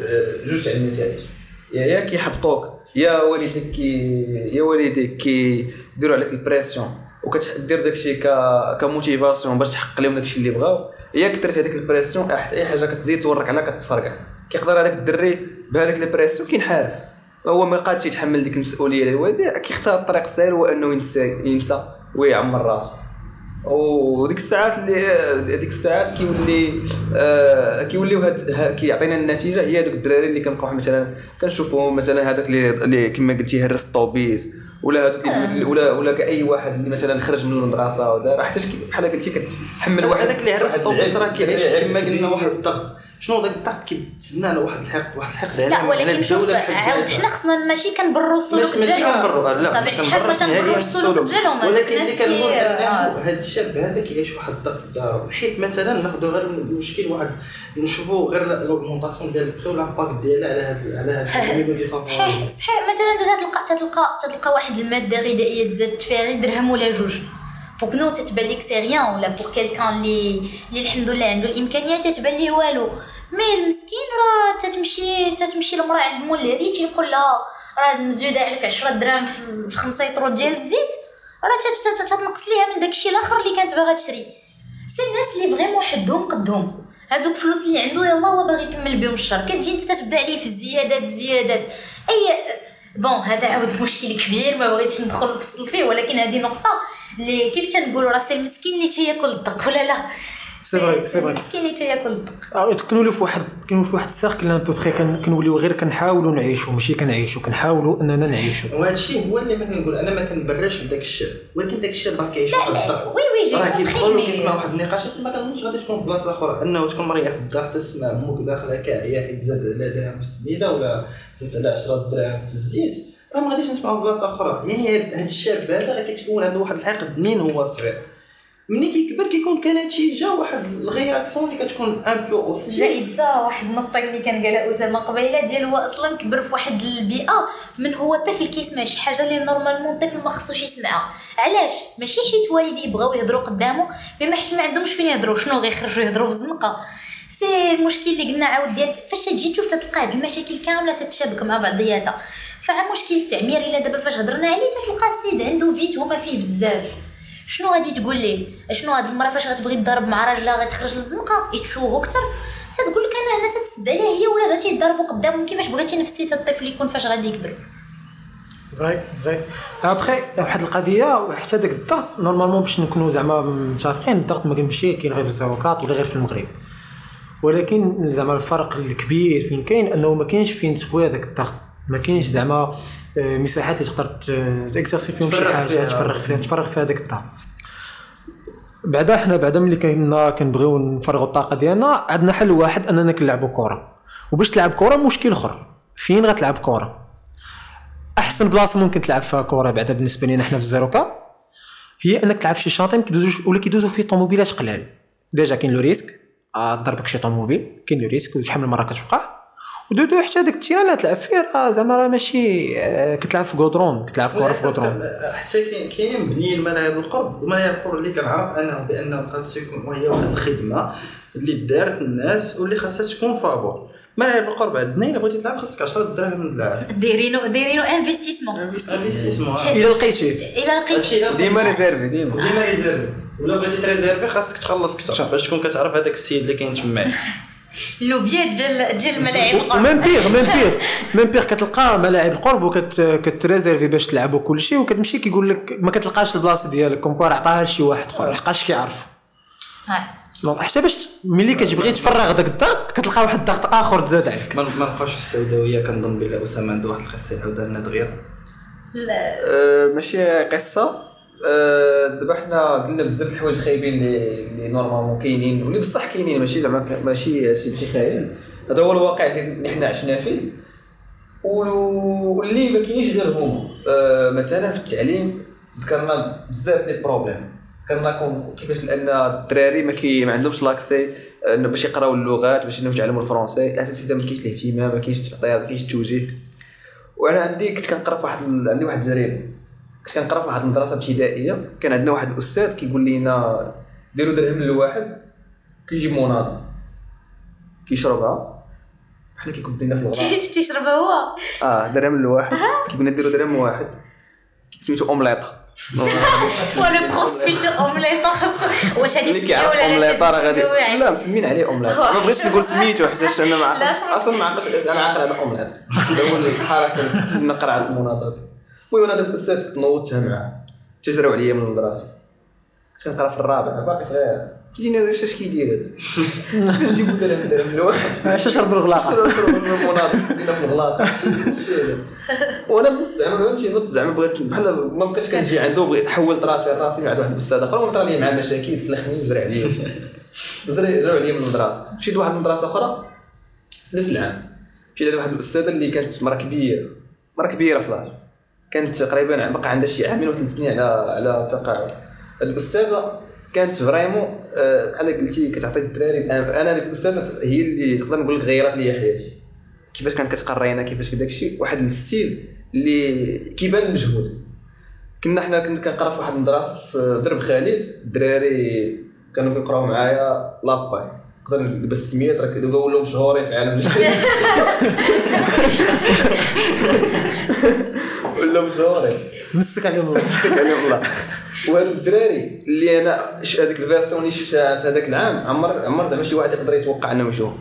جوج تاع النتائج. يا يا كيحبطوك يا والديك كي يا والديك كيديروا عليك ال pression وكتدير داكشي ك ك motivation باش تحقق لهم داكشي اللي بغاو يا كثرت هذيك ال pression حتى اي حاجة كتزيد تورك عليها كتفرقع. كيقدر هذاك الدري بهذاك ال pression كينحرف. هو ما قادش يتحمل ديك المسؤولية والديه كيختار الطريق السهل هو أنه ينسى ينسى ويعمر راسو. وديك الساعات اللي ديك الساعات كيولي آه كيوليو كيعطيونا النتيجة هي دوك الدراري اللي كنبقاو مثلا كنشوفوهم مثلا هذاك اللي, اللي كما قلتي هرس الطوبيس ولا هذوك اللي- ولا ولا كاين واحد اللي مثلا خرج من المدرسة ودار حتى بحال قلتي كتحمل واحد هذاك اللي هرس الطوبيس راه كيعيش كما قلنا. واحد الضغط شنو داك الضغط كيتسنى له واحد الحقد واحد الحقد على لا على ولكن شوف عاود. حنا خصنا ماشي كنبرروا السلوك ديالهم. ما الحال ما تنبرروش السلوك ديالهم ولكن اللي كنقول آه. هذا الشاب هذا كيعيش واحد الضغط في دارو حيت مثلا ناخذ غير المشكل واحد نشوفوا غير l'augmentation ديال les prix وال impact ديالها على هاد على دي صحيح صحيح مثلا انت تلقى تلقى تلقى واحد المادة غذائية تزاد فيها غير درهم ولا جوج. pour nous تتبان لك c'est rien ولا pour quelqu'un اللي اللي الحمد لله عنده الامكانيات تتبان ليه والو mais المسكين راه تتمشي تتمشي المراه عند مول تيقول لها راه نزيد عليك 10 دراهم في في 5 يترو ديال الزيت راه تت- تت- تتنقص ليها من داكشي الآخر اللي كانت باغا تشري c'est الناس اللي vraiment حدهم قدهم هادوك الفلوس اللي عنده يلا هو باغي يكمل بهم الشهر. كتجي انت تتبدا عليه في الزيادات الزيادات et bon هذا عاود مشكل كبير ما بغيتش ندخل نفصل فيه ولكن هذه نقطة. اللي كيف تنقولوا راه c'est المسكين اللي تياكل الدق ولا لا؟ c'est vrai c'est vrai المسكين اللي تياكل الدق عاود كنوليو في واحد كنوليو في واحد السيركل un peu près كنوليو غير كنحاولوا نعيشوا ماشي كنعيشوا كنحاولوا إننا نعيشوا وهذا الشيء هو اللي ما كنقول أنا ما كنبررش في داك الشاب ولكن داك الشاب راه كيعيش واحد الضغط oui oui جي راه كيدخل وكيسمع واحد النقاشات ما كنظنش غادي تكون في بلاصة أخرى. إنه تكون مريح في الدار تسمع أمك داخله كاعيه حيت زاد على درهم في السميدة ولا زاد على 10 دراهم في الزيت. ما غاديش نسمعوا بلاصة أخرى. يعني هاد الشاب هذا كيتكون عنده واحد الحقد منين هو صغير. ملي كيكبر كيكون كنتيجه واحد ال réaction اللي كتكون un peu aussi زائد واحد النقطة اللي كان قالها أسامة قبيلة ديال هو أصلا كبر في واحد البيئة من هو طفل كيسمع شي حاجة اللي normalement الطفل ما خصوش يسمعها. علاش؟ ماشي حيت والديه بغاو يهضروا قدامه بما حيت ما عندهمش فين يهضروا شنو غيخرجوا يهضروا في الزنقة؟ c'est المشكل اللي قلنا عاود ديال فاش تجي تشوف تلقى هاد المشاكل كاملة تتشابك مع بعضياتها. فعا مشكل التعمير إلا دابا فاش هضرنا عليه تلقى السيد عنده بيت هما فيه بزاف. شنو غادي تقول ليه؟ شنو هاد المرأة فاش غتبغي تهضر مع راجلها غتخرج للزنقة؟ يتشوهو أكثر تتقول لك أنا هنا تتسد عليها هي ولادها تيهضروا قدامهم كيفاش بغيتي نفسي الطفل يكون فاش غادي يكبر. vrai vrai après واحد القضية حتى داك الضغط normalement باش نكونوا زعما متفقين الضغط ما كيمشي كاين غير في الزيروكا ولا غير في المغرب. ولكن زعما الفرق الكبير فين كاين أنه ما كاينش فين تخوي هذاك الضغط. ما كاينش زعما آه، مساحات اللي تقدر t'exercer فيهم شي حاجة. تفرغ فيها تفرغ فيها هذاك الضغط بعدا حنا بعدا ملي كنا كنبغيو نفرغوا الطاقة ديالنا عندنا حل واحد أننا كنلعبوا كره وباش تلعب كره مشكل أخر. فين غتلعب كره أحسن بلاصة ممكن تلعب فيها كره بعدا بالنسبة لنا حنا في الزيروكا هي أنك تلعب في شي شاطئ كيدوزو ولا كيدوزو فيه طوموبيلات قلال ديجا كاين le risque. آه، ضربك شي طوموبيل كاين le risque وشحال من مرة كتوقع. و de de حتى داك ال terrain اللي تلعب فيه راه زعما راه ماشي آه، كتلعب في غودرون كتلعب كره في غودرون. حتى كاين كاينين مبنيين الملاعب القرب. الملاعب القرب اللي كنعرف أنه بأنه خاص يكون هي واحد الخدمة اللي دارت الناس واللي خاصها تكون فابور. ملاعب القرب عندنا إلا بغيتي تلعب خاصك 10 دراهم تلعب دايرينو دايرينو investissement. investissement. إلا لقيتيه إلا لقيت هادشي إلا ديما réservé ديما. ديما réservé. ولا بغيتي ت réserver خاصك تخلص أكثر باش تكون كتعرف هذاك السيد اللي كاين تماك. لوبيا ديال ديال الملاعب القرب. و même pire même pire même pire كتلقى ملاعب القرب وكت كت réserver باش تلعب وكل شيء وكتمشي كيقول لك ما كتلقاش البلاصة ديالك. comme quoi راه عطاها لشي واحد اخر لحقاش كيعرف. donc حتى باش ملي كتبغي تفرغ داك الضغط كتلقى واحد الضغط آخر تزاد عليك. ما ما نبقاوش في السوداويه كنظن بلا أسامة عنده واحد القصة يعاودها لنا دغيا. لا. أه، ماشي قصة؟ دابا حنا قلنا بزاف د الحوايج خايبين اللي normalement كاينين واللي بصح كاينين ماشي زعما ماشي شي خيال هذا هو الواقع اللي حنا عشنا فيه. واللي ما كاينينش غير هما. أه، مثلا في التعليم ذكرنا بزاف les problèmes ذكرنا كيفاش لأن الدراري ما, كي ما عندهمش l'accès انه باش يقراو اللغات باش إنهم يتعلموا ال français أساسا ما كاينش الاهتمام ما كاينش التعطيه ما كاينش التوجيه. وأنا عندي كنت كنقرا في واحد عندي واحد التجربه كنت كنقرا في واحد المدرسة ابتدائية. كان عندنا واحد الأستاذ كيقول لنا ديروا درهم لواحد كيجيب مناضه كيشربها. بحال كيكب لنا في الغرام تيشربها هو؟ آه درهم لواحد. كيقول لنا ديروا درهم واحد سميتو أومليطة. وأنا بروف سميتو أومليطة. خاص واش هذه سمية كيعرف ولا لا أومليطة؟ راه غادي. لا مسمين عليه اومليط ما بغيتش نقول سميتو حيت أنا ما صح. أصلا ما عقلتش أنا عاقل على اومليط هو الحركه قرعت المناضله المهم أنا داك الاستاذ كنت نوضتها معاه تجراو عليا من المدرسة. كنت كنقرا في الرابع. باقي صغير. جينا هذا. اش كيدير هذا كيجيبو درهم درهم الواحد علاش شرب الغلاقه المناضل كنا في الغلاط وأنا نط زعما فهمتي نط زعما بغيت بحال ما بقيتش كنجي عنده بغيت حولت راسي راسي مع واحد الأستاذ آخر. وطرا لي مع المشاكل سلخني وجرى عليا. جرى جرى عليا من المدرسة. مشيت لواحد المدرسة أخرى. في نفس العام. مشيت لواحد الاستاذه اللي كانت مرا كبيرة. مرا كبيرة في العمر كانت تقريبا بقى عندها شي عامين وثلاث سنين على على التقاعد الأستاذة كانت vraiment آه، بحال قلتي كتعطي الدراري. أنا أنا ديك الأستاذة هي اللي تقدر نقول لك غيرت لي حياتي. كيفاش كانت كتقرينا كيفاش داك الشيء واحد ال style اللي كيبان المجهود كنا حنا كنا كنقرا في واحد المدرسة في درب خالد الدراري كانوا كيقراو معايا لاباي. نقدر نلبس السميات راه كانوا ولاو مشهورين في العالم. مشهورين مسك عليهم الله. مسك عليهم الله وهاد الدراري اللي أنا هذيك الفيرسيون اللي شفتها في هذاك العام عمر عمر زعما شي واحد يقدر يتوقع أنه يشوف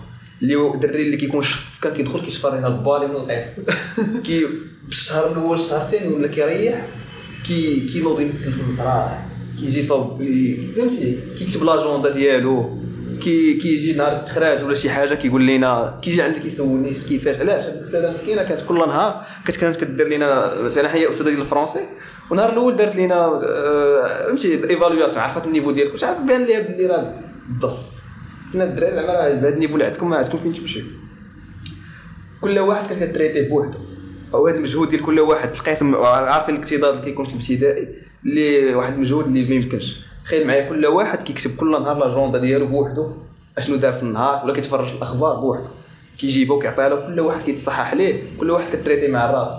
اللي هو الدري اللي كيكون شف كان كيدخل كيشفر لنا البالي من القيس. كي بالشهر الأول شهرتين ولا كيريح كي كينوض يمثل في المسرح كيجي يصوب ي- فهمتي؟ كيكتب l'agenda ديالو. كي كيجي نهار التخراج ولا شي حاجة كيقول لنا كيجي عندي كيسولني كيفاش علاش؟ هاد الاستاذه مسكينة كانت كل نهار كانت كدير لنا مثلا هي أستاذة ديال الفرونسي ونهار الأول دارت لنا آه، فهمتي évaluation عرفت ال niveau ديالك واش عارف بان ليها بلي راه ضص قلنا الدراري؟ زعما راه بهذا ال niveau اللي عندكم ما عندكم فين تمشيو كل واحد كان كت traiter بوحدو. أو هذا المجهود ديال كل واحد تقاسم عارفين الاكتظاظ اللي كيكون في الابتدائي اللي واحد المجهود اللي ما يمكنش. تخيل معايا كل واحد كيكتب كل نهار l'agenda ديالو بوحدو أشنو دار في النهار؟ ولا كيتفرج في الأخبار بوحدو. كيجيبو وكيعطيها له كل واحد كيتصحح ليه كل واحد كت traiter مع الراس.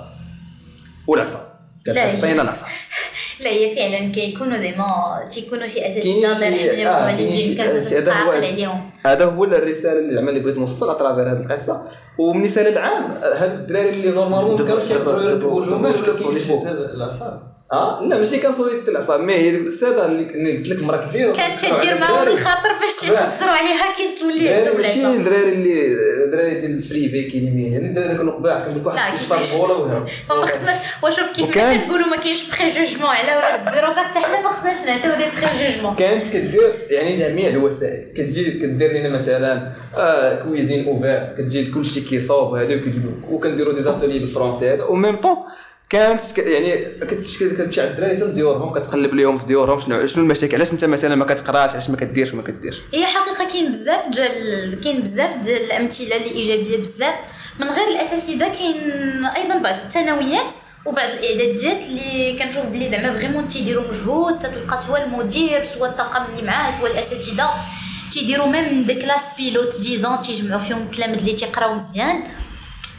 والعصا. كتعطينا العصا. لا هي فعلا كيكونوا ديما تيكونوا شي شي- كانت هذا هو- تتعاقل عليهم. هذا هو الرسالة اللي زعما اللي بغيت نوصل à travers هذه القصة. ومن السنة العام هاد الدراري اللي normalement ما كانوش كيقدروا يركبوا الجمال ولا كيكتبوا آه لا ماشي كان صويت العصا mais هي الاستاذه اللي اللي قلت لك مرا كبيره كانت تدير معاهم الخاطر فاش تيقصروا عليها كي تولي دراري عندهم ماشي الدراري اللي دراري ديال ال privé كاينين يعني الدراري كانوا قباح كان لا، واحد بولا وهرب ما خصناش وشوف كيف ما تنقولوا ما كاينش préjugement على ولاد ال zéro quatre حتى حنا ما خصناش نعطيو des préjugements. كانت كدير يعني جميع الوسائل. كتجي كدير لنا مثلا آه cuisine ouverte كتجي كلشي كيصاوب هذا وكنديروا des ateliers بالفرونسي هذا. و même temps كانت يعني كتمشي كتمشي على الدراري حتى لديورهم كتقلب لهم في ديورهم شنو شنو المشاكل؟ علاش انت مثلا ما كتقراش؟ علاش ما كديرش وما كديرش؟ هي حقيقة كاين بزاف ديال كاين بزاف ديال الأمثلة اللي ايجابيه بزاف. من غير الأساسي كاين أيضا بعض الثانويات وبعض الإعداديات اللي كنشوف بلي زعما vraiment تيديروا مجهود تتلقى سوا المدير سوا الطاقم اللي معاه soit الأساتذة. تيديروا même des classes pilotes disons تيجمعوا فيهم التلاميذ اللي تيقراو مزيان.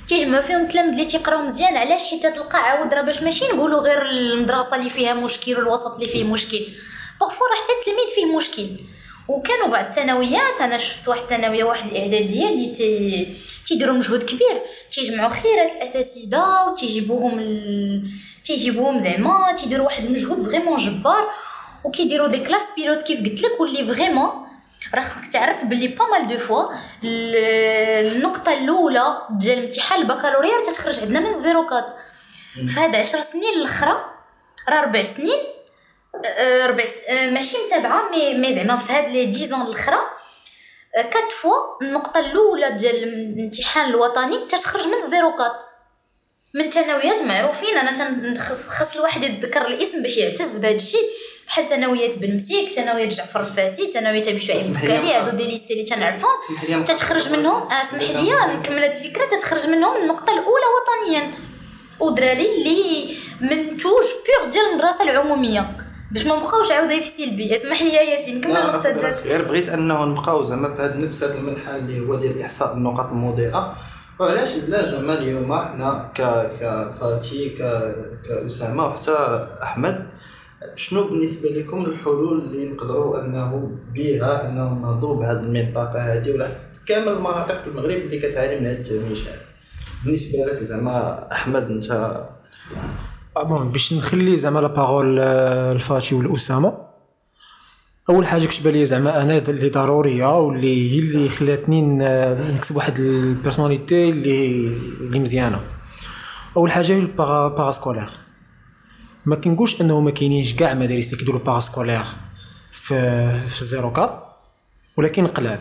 تيجمعوا فيهم التلاميذ اللي تيقراو مزيان. علاش؟ حيت تلقى عاود راه باش ماشي نقولوا غير المدرسة اللي فيها مشكل والوسط اللي فيه مشكل. parfois راه حتى التلميذ فيه مشكل. وكانوا بعض الثانويات أنا شفت واحد الثانوية واحد الاعداديه اللي تي تيديروا مجهود كبير. تيجمعوا خيرات الأساتذة وتيجيبوهم ال... تيجيبوهم زعما تيديروا واحد المجهود vraiment جبار. وكيديروا des classes pilotes كيف قلت لك واللي vraiment راه خصك تعرف بلي pas mal de fois ال- النقطة الأولى ديال امتحان البكالوريا تتخرج عندنا من ال zéro quatre في هاد عشر سنين الأخرى راه ربع سنين آه، ربع س... آه، ماشي متابعة مي مي زعما في هاد les dix ans الأخرى آه، quatre fois النقطة الأولى ديال الامتحان الوطني تتخرج من ال zéro quatre من ثانويات معروفين. أنا خص الواحد يتذكر الاسم باش يعتز بهذا الشيء. بحال ثانويات بن مسيك ثانويات جعفر الفاسي ثانويات أبي شعيب اسمح لي البكالي نقطع. هادو des lycées اللي تنعرفهم. تتخرج منهم آه، اسمح لي نكمل هذه الفكرة. تتخرج منهم النقطة الأولى وطنيا. ودراري اللي منتوج بيغ ديال المدرسة العمومية. باش ما نبقاوش عاودة في السلبي اسمح لي يا ياسين كمل النقطة ديالك. غير بغيت أنه نبقاو زعما في هذا نفس هذا المنحى اللي هو ديال إحصاء النقاط المضيئة. وعلاش لا زعما اليوم حنا ك كفاتي ك كأسامة وحتى أحمد شنو بالنسبة لكم الحلول اللي نقدروا أنه بها أنه نهضروا بهذه المنطقة هذه؟ ولا كامل المناطق في المغرب اللي كتعاني من هذا التهميش بالنسبة لك زعما أحمد أنت آه bon باش نخلي زعما la parole آه، الفاتي والأسامة. أول حاجة كتب لي زعما أنا اللي ضروريه واللي هي اللي خلاتني نكسب واحد ال personnalité اللي اللي مزيانة. أول حاجة هي ال para parascolaire ما كنقولش أنه ما كاينينش كاع مدارس اللي كيديروا parascolaire في في ال zéro quatre ولكن قلال.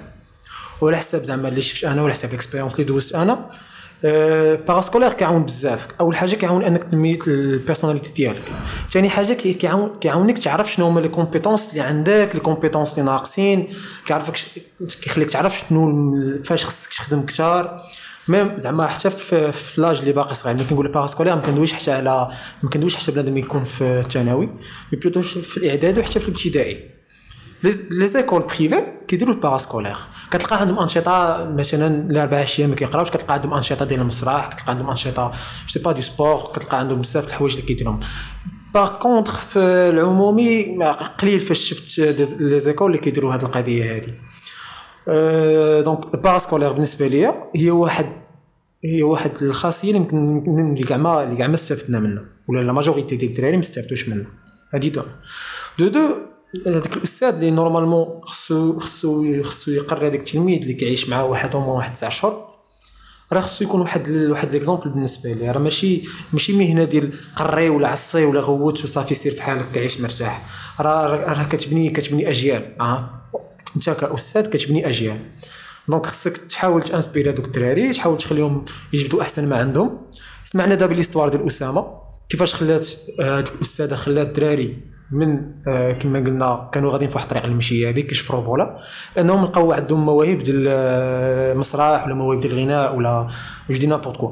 وعلى حساب زعما اللي شفت أنا وعلى حساب ال expérience اللي دوزت أنا parascolaire كيعاون بزاف. أول حاجة كيعاون أنك تنمي ال personnalité ديالك. ثاني حاجة كي- كيعاون كيعاونك تعرف شنو هما les compétences اللي عندك les compétences اللي ناقصين كيعرفك كيخليك تعرف شنو فاش خصك تخدم كثار même زعما حتى في, في l'âge اللي باقي صغير ملي كنقول parascolaire ما كندويش حتى على ما كندويش حتى بنادم يكون في الثانوي mais plutôt في الإعدادي وحتى في الابتدائي. les écoles privées كيديروا ال parascolaire كتلقى عندهم انشطه مثلا الاربع اشياء ما كيقراوش كتلقى عندهم انشطه ديال المسرح كتلقى عندهم انشطه sais pas de sport كتلقى عندهم بزاف د الحوايج اللي كيديرهم par contre في العمومي قليل فاش شفت les écoles اللي كيديروا هذه القضية أه donc ال parascolaire بالنسبة ليا هي واحد هي واحد الخاصية اللي يمكن اللي كاع ما اللي كاع ما استفدنا منها. ولا la majorité ديال الدراري ما استفدوش منها. هادي de de هذاك الأستاذ اللي normalement خصو خصو خصو يقري هذاك التلميذ اللي كيعيش معاه واحد هما واحد تسع شهور راه خصو يكون واحد واحد l'exemple بالنسبة لي راه ماشي ماشي مهنة ديال قري ولا عصي ولا غوت وصافي سير في حالك كعيش مرتاح. راه راه كتبني كتبني أجيال. آه أنت كأستاذ كتبني أجيال. donc خصك تحاول ت inspirer هذوك الدراري تحاول تخليهم يجبدوا أحسن ما عندهم. سمعنا دابا l'histoire ديال أسامة. كيفاش خلات آه، هذيك الأستاذة خلات الدراري من آه، كما قلنا كانوا غاديين في واحد الطريق المشيه هذيك كيشفروا بولا. إنهم لقاو عندهم مواهب ديال آه، المسرح ولا مواهب ديال الغناء ولا je dis n'importe quoi.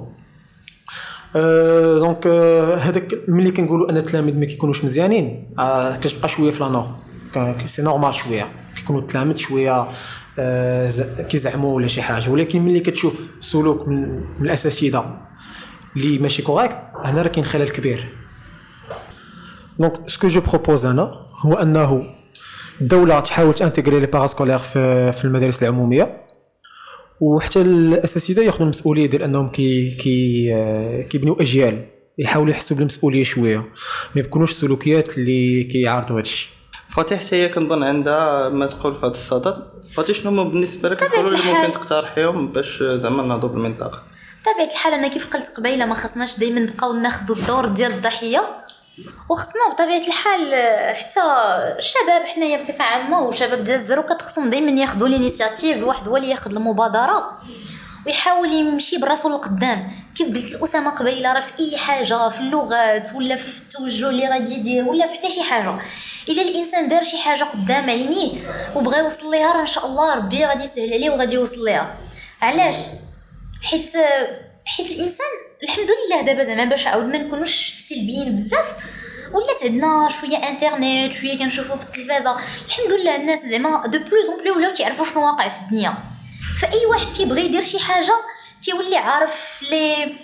آه، donc آه، هذاك ملي كنقولوا أن التلاميذ ما كيكونوش مزيانين آه، كتبقى شوية في la norme ك- c'est normal شوية. كيكونوا التلاميذ شوية آه، كيزعموا ولا شي حاجة. ولكن ملي كتشوف سلوك من, من الأساتذة اللي ماشي correct هنا راه كاين خلل كبير. donc ce que je propose أنا هو أنه الدولة تحاول ت intégrer le parascolaire في في المدارس العمومية. وحتى الاساتذه ياخذوا المسؤولية ديال أنهم كي كي آه، كيبنيو أجيال. يحاولوا يحسوا بالمسؤولية شوية. ما يكونوش سلوكيات اللي كيعارضوا هادشي. فاتح حتى هي كنظن عندها ما تقول في هذا الصدد فاتح شنو هما بالنسبة لك؟ الحلول اللي. ممكن تقترحيهم باش زعما نهضوا بالمنطقة بطبيعة الحال أنا كيف قلت قبيلة ما خصناش دائما نبقاو ناخذوا الدور ديال الضحية. وخصنا بطبيعة الحال آه، حتى الشباب حنايا بصفة عامة وشباب ديال الزروكات خصهم دائما ياخذوا l'initiative الواحد هو اللي ياخذ المبادرة ويحاول يمشي براسو للقدام. كيف قلت لأسامة قبيلة راه في أي حاجة في اللغات ولا في التوجه اللي غادي يدير ولا في حتى شي حاجة. الا الإنسان دار شي حاجة قدام عينيه وبغى يوصل ليها راه إن شاء الله ربي غادي يسهل عليه وغادي يوصل ليها. علاش؟ حيت حيت الإنسان الحمد لله دابا زعما باش عاود ما نكونوش سلبيين بزاف ولات عندنا شوية إنترنت شوية كنشوفوا في التلفازة. الحمد لله الناس زعما de plus en plus ولاو تيعرفوا شنو واقع في الدنيا. فأي واحد تيبغي يدير شي حاجة تيولي عارف لي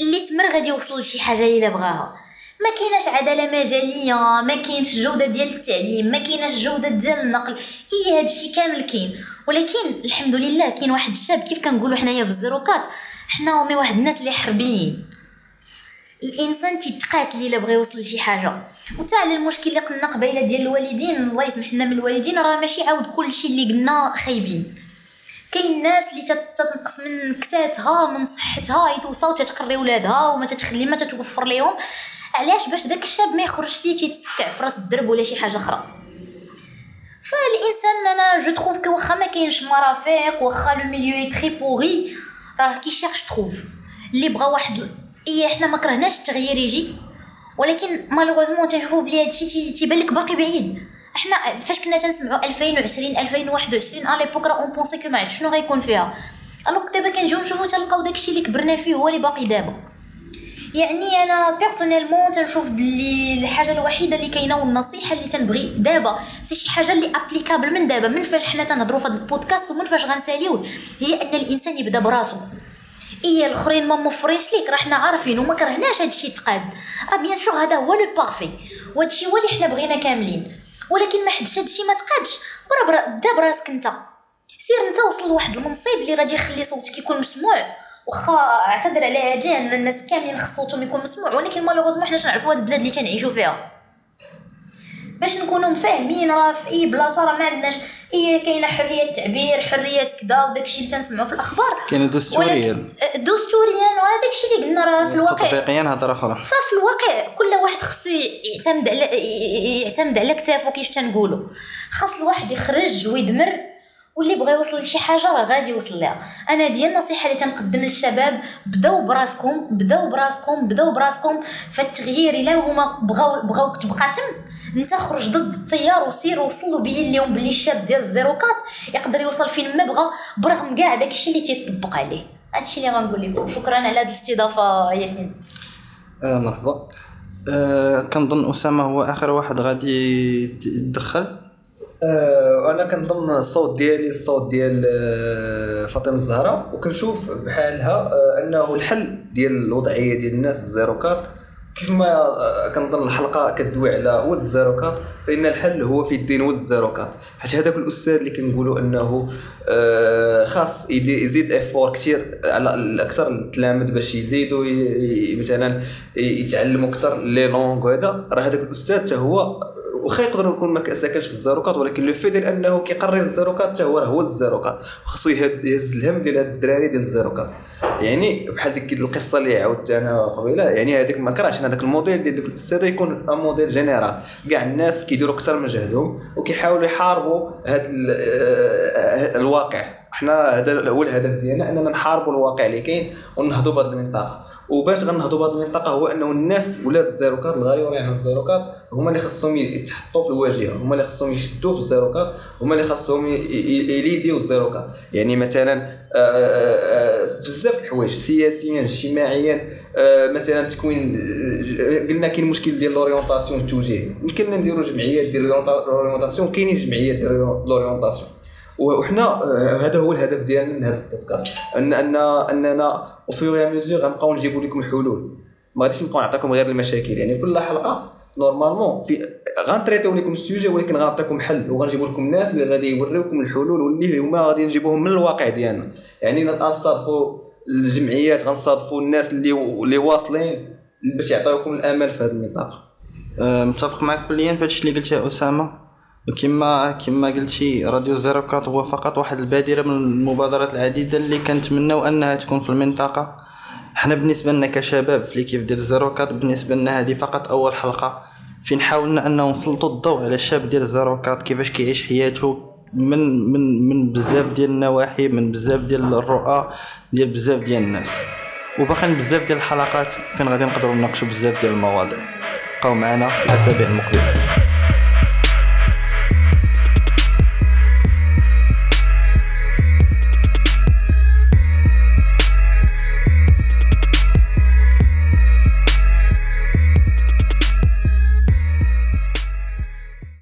اللي تمر غادي يوصل لشي حاجة إلا بغاها. ما كايناش عدالة مجالية ما كاينش جودة ديال التعليم ما كايناش جودة ديال النقل. إي هادشي كامل كاين. ولكن الحمد لله كاين واحد الشاب كيف كنقولوا حنايا في الزروكات حنا وني واحد الناس اللي حربيين. الإنسان تيتقاتل إلا بغى يوصل لشي حاجة. وتا على المشكل اللي قلنا قبيلة ديال الوالدين الله يسمح لنا من الوالدين راه ماشي عاود كلشي اللي قلنا خايبين. كاين ناس اللي تت- تتنقص من كساتها من صحتها يتوصاو تتقري ولادها وما تتخلي ما تتوفر ليهم. علاش؟ باش داك الشاب ما يخرجش ليه تيتسكع في راس الدرب ولا شي حاجة أخرى. فالإنسان أنا je trouve que واخا ما كاينش مرافق واخا le milieu est très pourri راه qui cherche trouve اللي بغى واحد اي حنا ما كرهناش التغيير يجي. ولكن malheureusement تنشوفوا بلي هادشي تي- تيبان لك باقي بعيد. إحنا فاش كنا تنسمعوا 2020 2021 à l'époque راه on pensait que ما عرفت شنو غيكون فيها. alors دابا كنجيو نشوفوا تلقاو داكشي اللي كبرنا فيه هو اللي باقي دابا. يعني أنا personnellement تنشوف باللي الحاجة الوحيدة اللي كاينة والنصيحة اللي تنبغي دابا. c'est شي حاجة اللي applicable من دابا. من فاش حنا تنهضروا في هذا البودكاست ومن فاش غنساليوه هي أن الإنسان يبدأ براسو. إيه الأخرين ما موفرينش ليك راه حنا عارفين وما كرهناش هادشي يتقاد راه bien sûr هذا هو le parfait وهادشي هو اللي حنا بغينا كاملين. ولكن ما حدش هادشي ما تقادش. بدا براسك أنت. سير أنت وصل لواحد المنصب اللي غادي يخلي صوتك يكون مسموع. واخا اعتذر على هادي ان الناس كاملين خص صوتهم يكون مسموع ولكن مالوغوزمون حنا تنعرفوا هاد البلاد اللي تنعيشوا فيها. باش نكونوا مفاهمين راه في أي بلاصة راه ما عندناش اي كاينة حرية التعبير حرية كذا وداكشي اللي تنسمعوا في الأخبار. كاين دستوريا ولكن دستوريا وهذاك الشيء اللي قلنا راه في الواقع. تطبيقيا هضره أخرى ففي الواقع كل واحد خصو يعتمد على يعتمد على كتافو كيف تنقولوا. خاص الواحد يخرج ويدمر واللي بغى يوصل لشي حاجة راه غادي يوصل لها. أنا ديال النصيحة اللي تنقدم للشباب بداو براسكم بداو براسكم بداو براسكم. فالتغيير إلا هما بغاو بغاوك تبقى تم أنت خرج ضد التيار وسير وصل وبين لهم بلي الشاب ديال الزيروكات يقدر يوصل فين ما بغى برغم كاع داكشي اللي تيطبق عليه. هادشي اللي غنقول لكم. شكرا على هاد الاستضافة ياسين. آه مرحبا. آه كنظن أسامة هو آخر واحد غادي يتدخل. آه، أنا كنضم الصوت ديالي الصوت ديال آه، فاطمة الزهراء وكنشوف بحالها آه، أنه الحل ديال الوضعية ديال الناس الزيروكات كيف ما آه، كنظن الحلقة كدوي على ولد الزيروكات فإن الحل هو في الدين ولد الزيروكات حيت هذاك الأستاذ اللي كنقولوا أنه آه، خاص يزيد effort كثير على أكثر التلاميذ باش يزيدوا مثلا يتعلموا أكثر les langues وهذا. راه هذاك الأستاذ حتى هو واخا يقدر يكون ما ساكنش في الزاروكات ولكن le fait ديال انه كيقري الزاروكات حتى هو راه هو الزاروكات وخصو يهز الهم ديال هاد الدراري ديال الزاروكات يعني بحال ديك القصة اللي عاودت أنا قبيلة يعني هذيك ما كرهتش. هذاك الموديل ديال ديك الاستاذ يكون un modèle général كاع الناس كيديروا أكثر من جهدهم وكيحاولوا يحاربوا هذا الواقع. حنا هذا هو الهدف ديالنا أننا نحاربوا الواقع اللي كاين ونهضوا بهذه المنطقة. وباش غنهضوا بهذه المنطقة هو أنه الناس ولاد الزاروكات الغيورين عن الزاروكات هما اللي خصهم يتحطوا في الواجهة هما اللي خصهم يشدوا في الزاروكات هما اللي خصهم يليديو الزاروكات يعني مثلا آه، آه، آه، بزاف الحوايج سياسيا اجتماعيا مثلا تكوين قلنا كاين مشكل ديال l'orientation التوجيه يمكننا نديروا جمعيات ديال l'orientation كاينين جمعيات ديال l'orientation وحنا آه، هذا هو الهدف ديالنا من هذا البودكاست ان ان أننا au fur et à mesure غنبقاو نجيبوا لكم حلول ما غاديش نبقاو نعطيكم غير المشاكل يعني كل حلقه normalement في غنتريتيو لكم ال sujet ولكن غنعطيكم حل وغنجيبوا لكم الناس اللي غادي يوريوكم الحلول واللي هما غادي نجيبوهم من الواقع ديالنا. يعني غنستضيفوا الجمعيات غنستضيفوا الناس اللي اللي واصلين باش يعطيوكم الأمل في هذه المنطقة. أه، متفق معك كليا في هادشي اللي قلت يا أسامة؟ وكما كما قلتي راديو كات هو فقط واحد البادرة من المبادرات العديدة اللي كنتمناو أنها تكون في المنطقة. حنا بالنسبة لنا كشباب في l'équipe ديال زيرو كات بالنسبة لنا هذه فقط أول حلقة. فين حاولنا أنه نسلطوا الضوء على الشاب ديال زيرو كات كيفاش كيعيش حياته من من من بزاف ديال النواحي من بزاف ديال الرؤى ديال بزاف ديال الناس. وباقيين بزاف ديال الحلقات فين غادي نقدروا نناقشوا بزاف ديال المواضيع. بقاو معنا في الأسابيع المقبلة.